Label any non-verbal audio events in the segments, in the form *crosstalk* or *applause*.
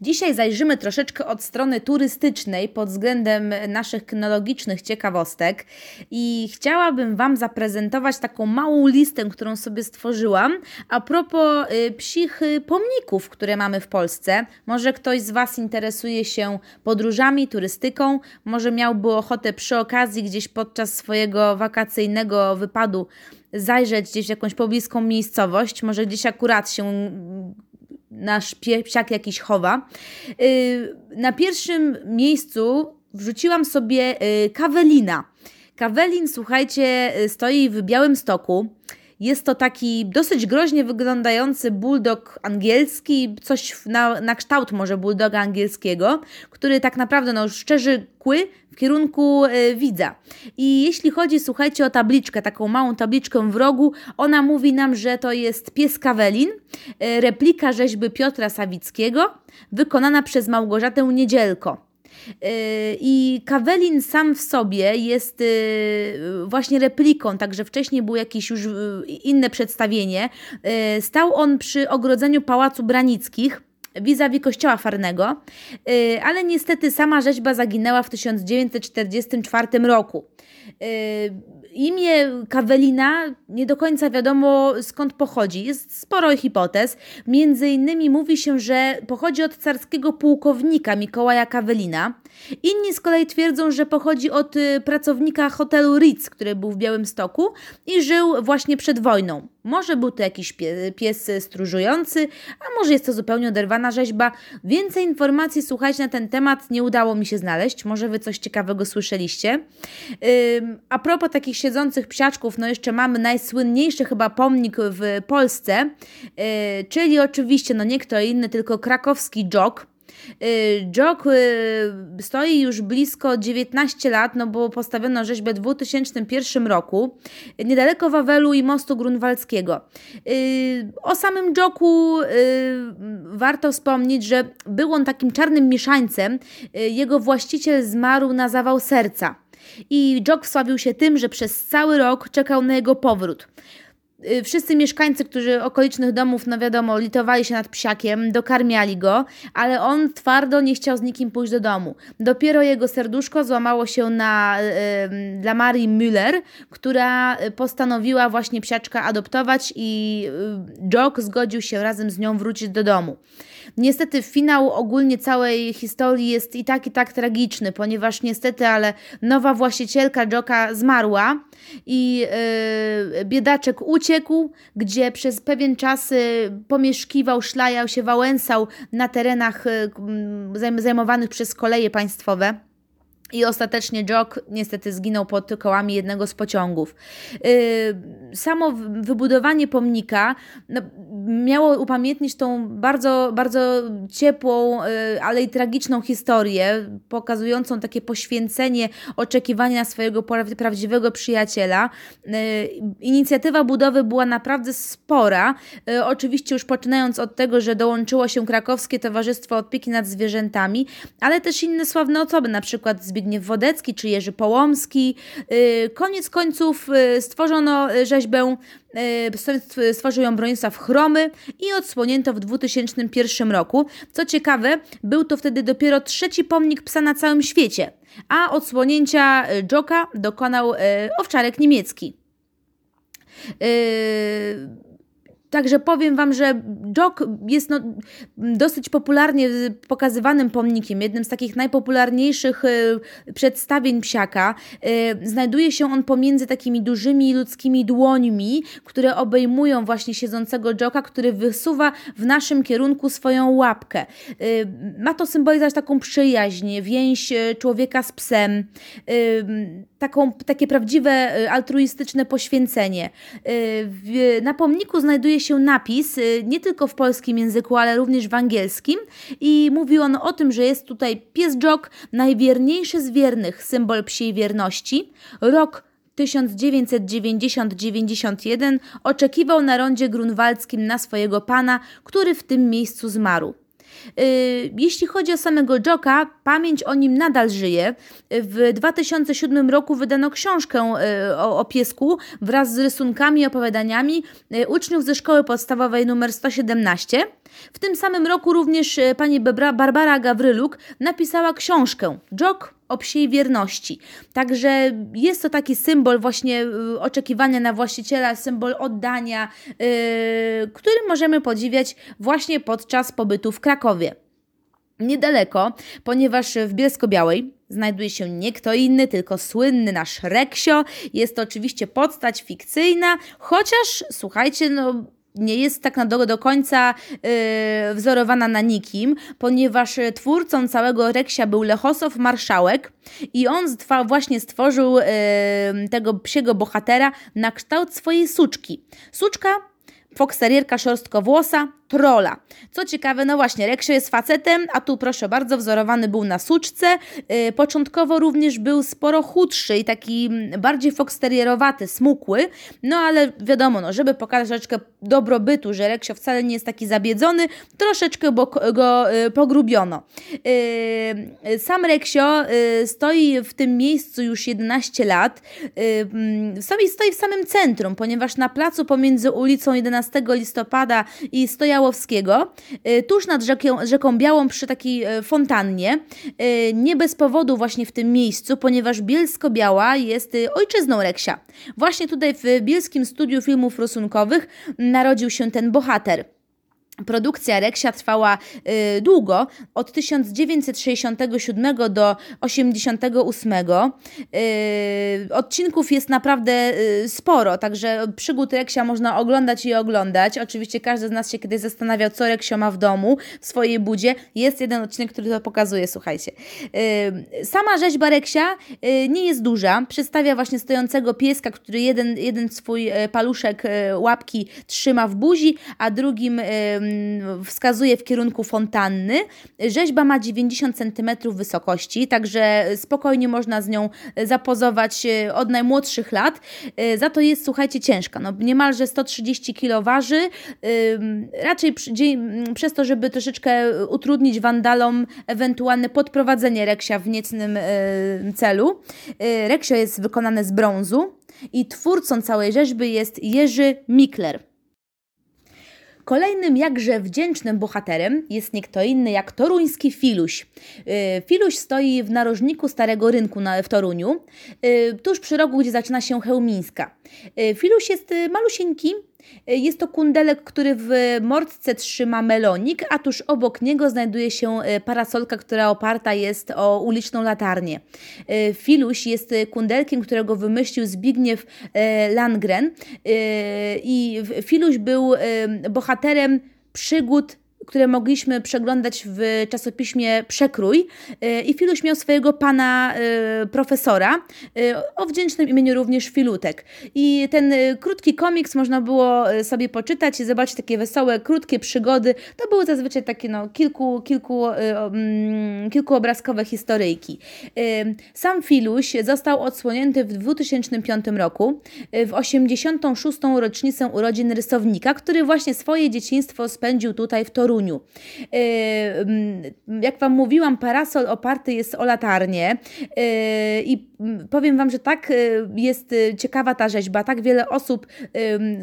Dzisiaj zajrzymy troszeczkę od strony turystycznej pod względem naszych kynologicznych ciekawostek i chciałabym Wam zaprezentować taką małą listę, którą sobie stworzyłam a propos y, psich pomników, które mamy w Polsce. Może ktoś z Was interesuje się podróżami, turystyką, może miałby ochotę przy okazji gdzieś podczas swojego wakacyjnego wypadu zajrzeć gdzieś w jakąś pobliską miejscowość, może gdzieś akurat się nasz psiak jakiś chowa. Y, na pierwszym miejscu wrzuciłam sobie y, kawelina. Kawelin, słuchajcie, y, stoi w Białym Stoku. Jest to taki dosyć groźnie wyglądający bulldog angielski, coś na, na kształt może bulldoga angielskiego, który tak naprawdę no, szczerzy kły w kierunku y, widza. I jeśli chodzi, słuchajcie, o tabliczkę, taką małą tabliczkę w rogu, ona mówi nam, że to jest pies Kawelin, y, replika rzeźby Piotra Sawickiego, wykonana przez Małgorzatę Niedzielko. I Kawelin sam w sobie jest właśnie repliką, także wcześniej było jakieś już inne przedstawienie. Stał on przy ogrodzeniu Pałacu Branickich vis-a-vis kościoła farnego, ale niestety sama rzeźba zaginęła w 1944 roku. Imię Kawelina nie do końca wiadomo skąd pochodzi. Jest sporo hipotez. Między innymi mówi się, że pochodzi od carskiego pułkownika Mikołaja Kawelina. Inni z kolei twierdzą, że pochodzi od y, pracownika hotelu Ritz, który był w Białymstoku i żył właśnie przed wojną. Może był to jakiś pie pies stróżujący, a może jest to zupełnie oderwana rzeźba. Więcej informacji, słuchajcie, na ten temat nie udało mi się znaleźć. Może Wy coś ciekawego słyszeliście. Ym, a propos takich siedzących psiaczków, no jeszcze mamy najsłynniejszy chyba pomnik w Polsce, yy, czyli oczywiście no nie kto inny, tylko krakowski Jog. Y, Jog y, stoi już blisko 19 lat, no bo postawiono rzeźbę w 2001 roku, niedaleko Wawelu i mostu grunwaldzkiego. Y, o samym Joku warto wspomnieć, że był on takim czarnym mieszańcem. Jego właściciel zmarł na zawał serca. I Jog wsławił się tym, że przez cały rok czekał na jego powrót. Y, wszyscy mieszkańcy, którzy okolicznych domów, no wiadomo, litowali się nad psiakiem, dokarmiali go, ale on twardo nie chciał z nikim pójść do domu. Dopiero jego serduszko złamało się na, y, dla Marii Müller, która postanowiła właśnie psiaczka adoptować i y, Jock zgodził się razem z nią wrócić do domu. Niestety finał ogólnie całej historii jest i tak i tak tragiczny, ponieważ niestety, ale nowa właścicielka Joka zmarła i yy, biedaczek uciekł, gdzie przez pewien czas yy, pomieszkiwał, szlajał się, wałęsał na terenach yy, zajmowanych przez koleje państwowe. I ostatecznie Jock niestety zginął pod kołami jednego z pociągów. Yy, samo wybudowanie pomnika no, miało upamiętnić tą bardzo, bardzo ciepłą, yy, ale i tragiczną historię, pokazującą takie poświęcenie oczekiwania swojego prawdziwego przyjaciela. Yy, inicjatywa budowy była naprawdę spora. Oczywiście już poczynając od tego, że dołączyło się Krakowskie Towarzystwo Opieki nad Zwierzętami, ale też inne sławne osoby, na przykład Zbigniew Wodecki czy Jerzy Połomski. Y, koniec końców y, stworzono rzeźbę, y, stworzył ją Bronisław Chromy i odsłonięto w 2001 roku. Co ciekawe, był to wtedy dopiero trzeci pomnik psa na całym świecie, a odsłonięcia Joka dokonał owczarek niemiecki. Także powiem Wam, że Jog jest no, dosyć popularnie pokazywanym pomnikiem, jednym z takich najpopularniejszych y, przedstawień psiaka. Y, znajduje się on pomiędzy takimi dużymi ludzkimi dłońmi, które obejmują właśnie siedzącego Joka, który wysuwa w naszym kierunku swoją łapkę. Y, ma to symbolizować taką przyjaźń, więź człowieka z psem, taką, takie prawdziwe altruistyczne poświęcenie. Na pomniku znajduje się się napis y, nie tylko w polskim języku, ale również w angielskim i mówi on o tym, że jest tutaj pies Jock, najwierniejszy z wiernych, symbol psiej wierności. Rok 1990-91 oczekiwał na rondzie grunwaldzkim na swojego pana, który w tym miejscu zmarł. Jeśli chodzi o samego Joka, pamięć o nim nadal żyje. W 2007 roku wydano książkę o, o piesku wraz z rysunkami i opowiadaniami uczniów ze szkoły podstawowej nr 117. W tym samym roku również pani Barbara Gawryluk napisała książkę Jok o psiej wierności. Także jest to taki symbol właśnie y, oczekiwania na właściciela, symbol oddania, yy, który możemy podziwiać właśnie podczas pobytu w Krakowie. Niedaleko, ponieważ w Bielsko-Białej znajduje się nie kto inny, tylko słynny nasz Reksio. Jest to oczywiście postać fikcyjna, chociaż słuchajcie, no nie jest tak na do, do końca yy, wzorowana na nikim, ponieważ twórcą całego Reksia był Lechosław Marszałek i on stwa, właśnie stworzył yy, tego psiego bohatera na kształt swojej suczki. Suczka foksterierka szorstkowłosa, trola. Co ciekawe, no właśnie, Reksio jest facetem, a tu proszę bardzo, wzorowany był na suczce. Yy, początkowo również był sporo chudszy i taki mm, bardziej foksterierowaty, smukły, no ale wiadomo, no, żeby pokazać troszeczkę dobrobytu, że Reksio wcale nie jest taki zabiedzony, troszeczkę go, yy, pogrubiono. Yy, sam Reksio y, stoi w tym miejscu już 11 lat, y, stoi, w samym centrum, ponieważ na placu pomiędzy ulicą 11 listopada i stojało Y, tuż nad rzeką, rzeką Białą przy takiej y, fontannie. Y, nie bez powodu właśnie w tym miejscu, ponieważ Bielsko-Biała jest ojczyzną Reksia. Właśnie tutaj w Bielskim Studiu Filmów Rysunkowych narodził się ten bohater. Produkcja Reksia trwała y, długo, od 1967 do 1988. Y, odcinków jest naprawdę y, sporo, także przygód Reksia można oglądać i oglądać. Oczywiście każdy z nas się kiedyś zastanawiał, co Reksio ma w domu, w swojej budzie. Jest jeden odcinek, który to pokazuje, słuchajcie. Y, sama rzeźba Reksia y, nie jest duża. Przedstawia właśnie stojącego pieska, który jeden, jeden swój y, paluszek łapki trzyma w buzi, a drugim wskazuje w kierunku fontanny. Rzeźba ma 90 cm wysokości, także spokojnie można z nią zapozować e, od najmłodszych lat. E, za to jest, słuchajcie, ciężka. No, niemalże 130 kg waży. Raczej przez to, żeby troszeczkę utrudnić wandalom ewentualne podprowadzenie reksia w niecnym e, celu. Reksio jest wykonane z brązu i twórcą całej rzeźby jest Jerzy Mikler. Kolejnym jakże wdzięcznym bohaterem jest nie kto inny jak toruński Filuś. Y, Filuś stoi w narożniku Starego Rynku w Toruniu, y, tuż przy rogu, gdzie zaczyna się Chełmińska. Y, Filuś jest malusieńki, jest to kundelek, który w mordce trzyma melonik, a tuż obok niego znajduje się e, parasolka, która oparta jest o uliczną latarnię. E, Filuś jest kundelkiem, którego wymyślił Zbigniew Landgren i Filuś był bohaterem przygód które mogliśmy przeglądać w czasopiśmie Przekrój y, i Filuś miał swojego pana y, profesora y, o wdzięcznym imieniu również Filutek. I ten krótki komiks można było sobie poczytać i zobaczyć takie wesołe, krótkie przygody. To były zazwyczaj takie no, kilku, kilku, mm, kilkuobrazkowe historyjki. Sam Filuś został odsłonięty w 2005 roku w 86. rocznicę urodzin rysownika, który właśnie swoje dzieciństwo spędził tutaj w Toruniu Toruniu. E, jak Wam mówiłam, parasol oparty jest o latarnię e, i powiem Wam, że tak e, jest ciekawa ta rzeźba, tak wiele osób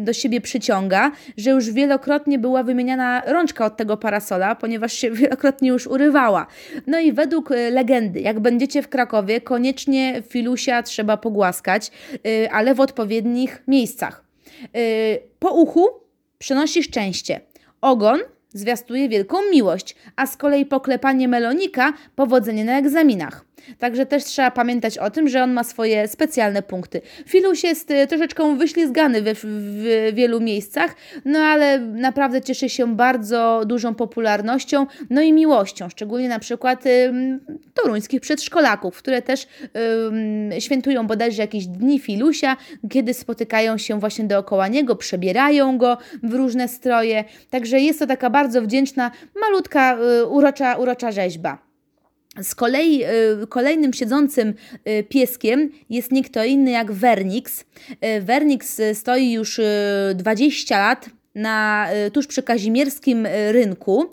do siebie przyciąga, że już wielokrotnie była wymieniana rączka od tego parasola, ponieważ się *laughs* wielokrotnie już urywała. No i według legendy, jak będziecie w Krakowie, koniecznie filusia trzeba pogłaskać, ale w odpowiednich miejscach. Po uchu przynosi szczęście. Ogon zwiastuje wielką miłość, a z kolei poklepanie melonika powodzenie na egzaminach. Także też trzeba pamiętać o tym, że on ma swoje specjalne punkty. Filuś jest y, troszeczkę wyślizgany w, w wielu miejscach, no ale naprawdę cieszy się bardzo dużą popularnością, no i miłością, szczególnie na przykład y, toruńskich przedszkolaków, które też y, świętują bodajże jakieś dni Filusia, kiedy spotykają się właśnie dookoła niego, przebierają go w różne stroje. Także jest to taka bardzo wdzięczna, malutka, y, urocza, urocza rzeźba. Z kolei y, kolejnym siedzącym y, pieskiem jest nie kto inny jak Vernix. Vernix stoi już 20 lat na, tuż przy kazimierskim rynku.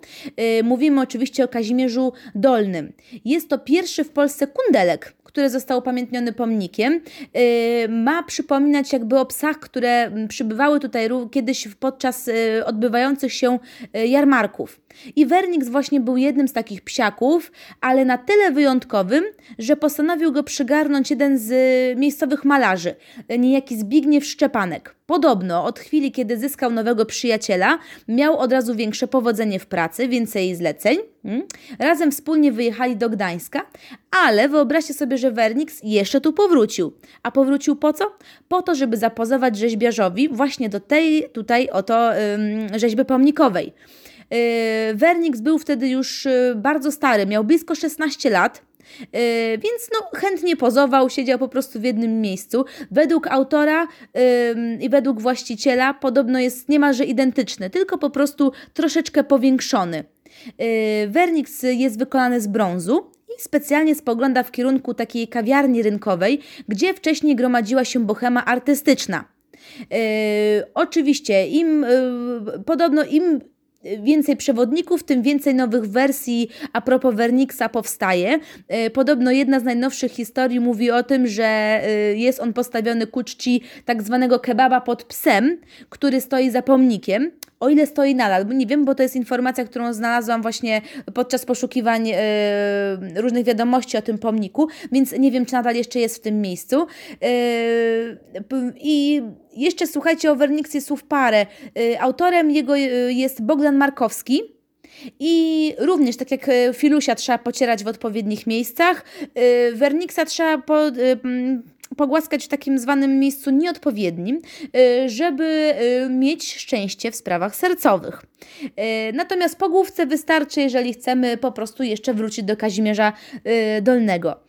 Mówimy oczywiście o Kazimierzu Dolnym. Jest to pierwszy w Polsce kundelek, który został upamiętniony pomnikiem, y, ma przypominać jakby o psach, które przybywały tutaj kiedyś podczas y, odbywających się y, jarmarków. I Wernix właśnie był jednym z takich psiaków, ale na tyle wyjątkowym, że postanowił go przygarnąć jeden z miejscowych malarzy, niejaki Zbigniew Szczepanek. Podobno od chwili, kiedy zyskał nowego przyjaciela, miał od razu większe powodzenie w pracy, więcej zleceń. Hmm? Razem wspólnie wyjechali do Gdańska, ale wyobraźcie sobie, że Wernix jeszcze tu powrócił. A powrócił po co? Po to, żeby zapozować rzeźbiarzowi właśnie do tej tutaj oto ym, rzeźby pomnikowej. Yy, Wernix był wtedy już yy, bardzo stary, miał blisko 16 lat. Yy, więc no, chętnie pozował, siedział po prostu w jednym miejscu. Według autora yy, i według właściciela podobno jest niemalże identyczny, tylko po prostu troszeczkę powiększony. Yy, Wernix jest wykonany z brązu i specjalnie spogląda w kierunku takiej kawiarni rynkowej, gdzie wcześniej gromadziła się bohema artystyczna. Yy, oczywiście, im yy, podobno im więcej przewodników, tym więcej nowych wersji a propos Wernixa powstaje. Podobno jedna z najnowszych historii mówi o tym, że jest on postawiony ku czci tak zwanego kebaba pod psem, który stoi za pomnikiem o ile stoi nadal, bo nie wiem, bo to jest informacja, którą znalazłam właśnie podczas poszukiwań yy, różnych wiadomości o tym pomniku, więc nie wiem, czy nadal jeszcze jest w tym miejscu. Yy, I jeszcze słuchajcie o Werniksie słów parę. Yy, autorem jego jest Bogdan Markowski. I również, tak jak filusia trzeba pocierać w odpowiednich miejscach, Werniksa trzeba po, pogłaskać w takim zwanym miejscu nieodpowiednim, y, żeby y, mieć szczęście w sprawach sercowych. Y, natomiast po główce wystarczy, jeżeli chcemy po prostu jeszcze wrócić do Kazimierza Dolnego.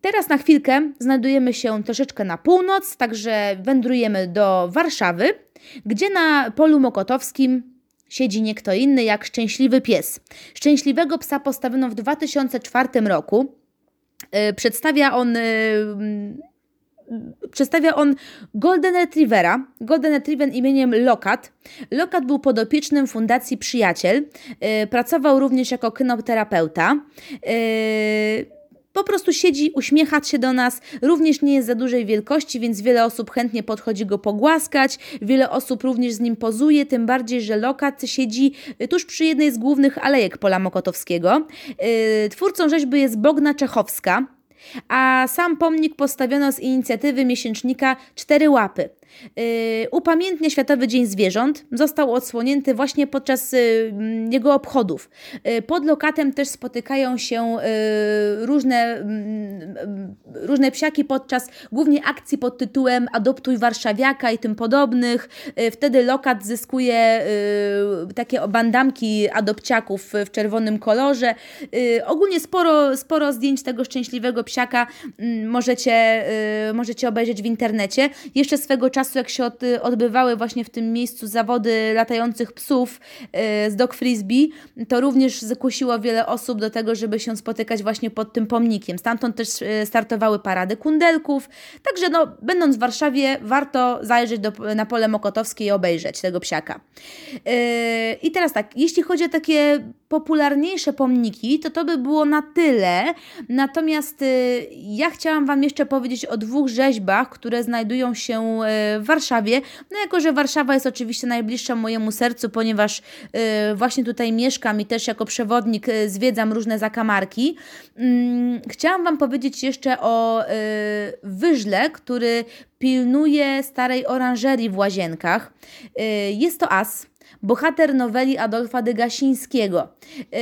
Teraz na chwilkę znajdujemy się troszeczkę na północ, także wędrujemy do Warszawy, gdzie na polu mokotowskim siedzi nie kto inny jak szczęśliwy pies. Szczęśliwego psa postawiono w 2004 roku. E, przedstawia on e, przedstawia on Golden Retrievera, Golden Retriever imieniem Lokat. Lokat był podopiecznym Fundacji Przyjaciel, e, pracował również jako kynoterapeuta po prostu siedzi, uśmiecha się do nas, również nie jest za dużej wielkości, więc wiele osób chętnie podchodzi go pogłaskać, wiele osób również z nim pozuje, tym bardziej, że lokat siedzi tuż przy jednej z głównych alejek Pola Mokotowskiego. Yy, twórcą rzeźby jest Bogna Czechowska, a sam pomnik postawiono z inicjatywy miesięcznika Cztery Łapy. Yy, upamiętnia Światowy Dzień Zwierząt. Został odsłonięty właśnie podczas yy, jego obchodów. Yy, pod lokatem też spotykają się różne, różne psiaki podczas głównie akcji pod tytułem Adoptuj Warszawiaka i tym podobnych. Wtedy lokat zyskuje takie bandamki adopciaków w czerwonym kolorze. Ogólnie sporo, sporo zdjęć tego szczęśliwego psiaka możecie, możecie obejrzeć w internecie. Jeszcze swego czasu, jak się od, odbywały właśnie w tym miejscu zawody latających psów yy, z dog frisbee, to również zakusiło wiele osób do tego, żeby się spotykać właśnie pod tym pomnikiem. Stamtąd też yy, startowały parady kundelków. Także no, będąc w Warszawie, warto zajrzeć do, na pole Mokotowskie i obejrzeć tego psiaka. Yy, I teraz tak, jeśli chodzi o takie popularniejsze pomniki, to to by było na tyle. Natomiast ja chciałam Wam jeszcze powiedzieć o dwóch rzeźbach, które znajdują się w Warszawie. No jako, że Warszawa jest oczywiście najbliższa mojemu sercu, ponieważ y, właśnie tutaj mieszkam i też jako przewodnik y, zwiedzam różne zakamarki. Mm, chciałam Wam powiedzieć jeszcze o y, wyżle, który pilnuje starej oranżerii w Łazienkach. Jest to as bohater noweli Adolfa Degasińskiego. Yy,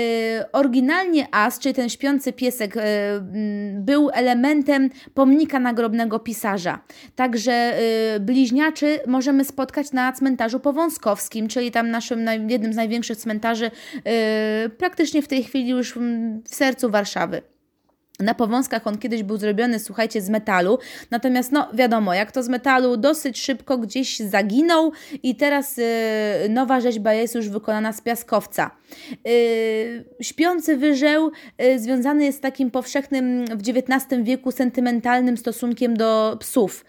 oryginalnie As, czyli ten śpiący piesek, yy, był elementem pomnika nagrobnego pisarza. Także yy, bliźniaczy możemy spotkać na cmentarzu powązkowskim, czyli tam naszym jednym z największych cmentarzy, praktycznie w tej chwili już w sercu Warszawy. Na powązkach on kiedyś był zrobiony, słuchajcie, z metalu, natomiast no wiadomo, jak to z metalu dosyć szybko gdzieś zaginął i teraz yy, nowa rzeźba jest już wykonana z piaskowca. Yy, śpiący wyżeł yy, związany jest z takim powszechnym w XIX wieku sentymentalnym stosunkiem do psów.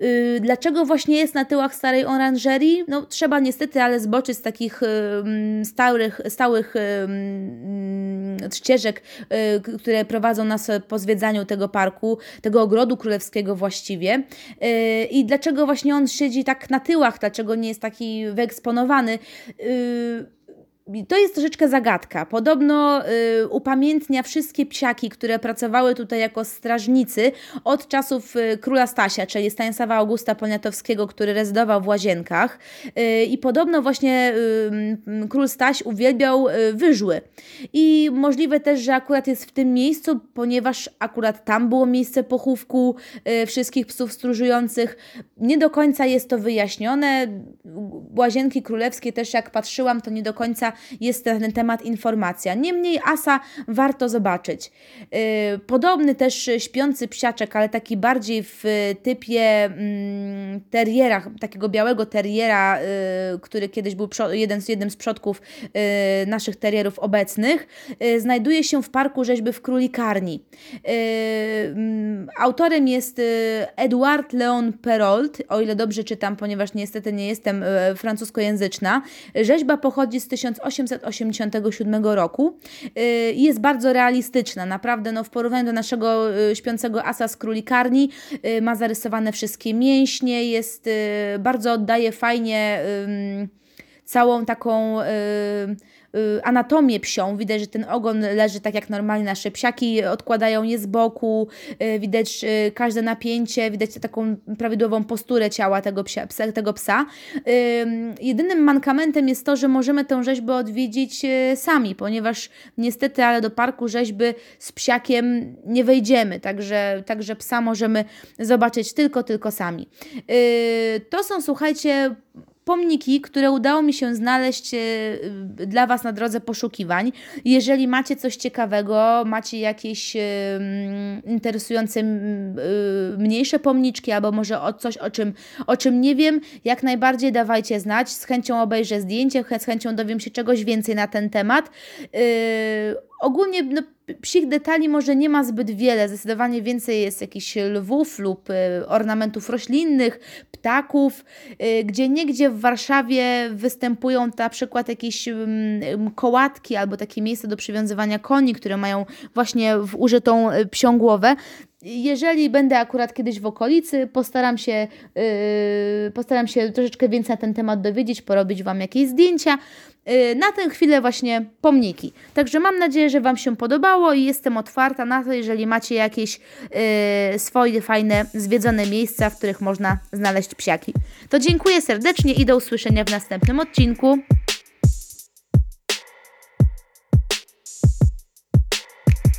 Yy, dlaczego właśnie jest na tyłach starej oranżerii? No, trzeba niestety, ale zboczyć z takich yy, stałych, stałych yy, ścieżek, y, które prowadzą nas po zwiedzaniu tego parku, tego ogrodu królewskiego właściwie. Y, I dlaczego właśnie on siedzi tak na tyłach, dlaczego nie jest taki wyeksponowany? To jest troszeczkę zagadka. Podobno y, upamiętnia wszystkie psiaki, które pracowały tutaj jako strażnicy od czasów y, króla Stasia, czyli Stanisława Augusta Poniatowskiego, który rezydował w Łazienkach. Y, I podobno właśnie y, król Staś uwielbiał y, wyżły. I możliwe też, że akurat jest w tym miejscu, ponieważ akurat tam było miejsce pochówku y, wszystkich psów stróżujących. Nie do końca jest to wyjaśnione. Łazienki królewskie też jak patrzyłam, to nie do końca jest ten temat informacja. Niemniej Asa warto zobaczyć. Y, podobny też śpiący psiaczek, ale taki bardziej w typie mm, teriera, takiego białego teriera, y, który kiedyś był jeden z, jednym z przodków y, naszych terierów obecnych, znajduje się w parku rzeźby w Królikarni. Mm, autorem jest Edouard Leon Perolt, o ile dobrze czytam, ponieważ niestety nie jestem francuskojęzyczna. Rzeźba pochodzi z 1800 1887 roku. Y, jest bardzo realistyczna, naprawdę no, w porównaniu do naszego y, śpiącego asa z królikarni y, ma zarysowane wszystkie mięśnie, jest bardzo oddaje fajnie całą taką Y, anatomię psią. Widać, że ten ogon leży tak jak normalnie nasze psiaki, odkładają je z boku, y, widać y, każde napięcie, widać taką prawidłową posturę ciała tego psa. Tego psa. Jedynym mankamentem jest to, że możemy tę rzeźbę odwiedzić sami, ponieważ niestety, ale do parku rzeźby z psiakiem nie wejdziemy, także, także psa możemy zobaczyć tylko, tylko sami. To są, słuchajcie, pomniki, które udało mi się znaleźć e, dla Was na drodze poszukiwań. Jeżeli macie coś ciekawego, macie jakieś e, interesujące e, mniejsze pomniczki, albo może o coś, o czym, o czym nie wiem, jak najbardziej dawajcie znać. Z chęcią obejrzę zdjęcie, z chęcią dowiem się czegoś więcej na ten temat. Ogólnie no, psich detali może nie ma zbyt wiele, zdecydowanie więcej jest jakichś lwów lub y, ornamentów roślinnych, ptaków, y, gdzie niegdzie w Warszawie występują na przykład jakieś kołatki albo takie miejsca do przywiązywania koni, które mają właśnie w użytą y, psią głowę. Jeżeli będę akurat kiedyś w okolicy, postaram się, yy, postaram się troszeczkę więcej na ten temat dowiedzieć, porobić Wam jakieś zdjęcia. Yy, na tę chwilę właśnie pomniki. Także mam nadzieję, że Wam się podobało i jestem otwarta na to, jeżeli macie jakieś yy, swoje fajne, zwiedzone miejsca, w których można znaleźć psiaki. To dziękuję serdecznie i do usłyszenia w następnym odcinku.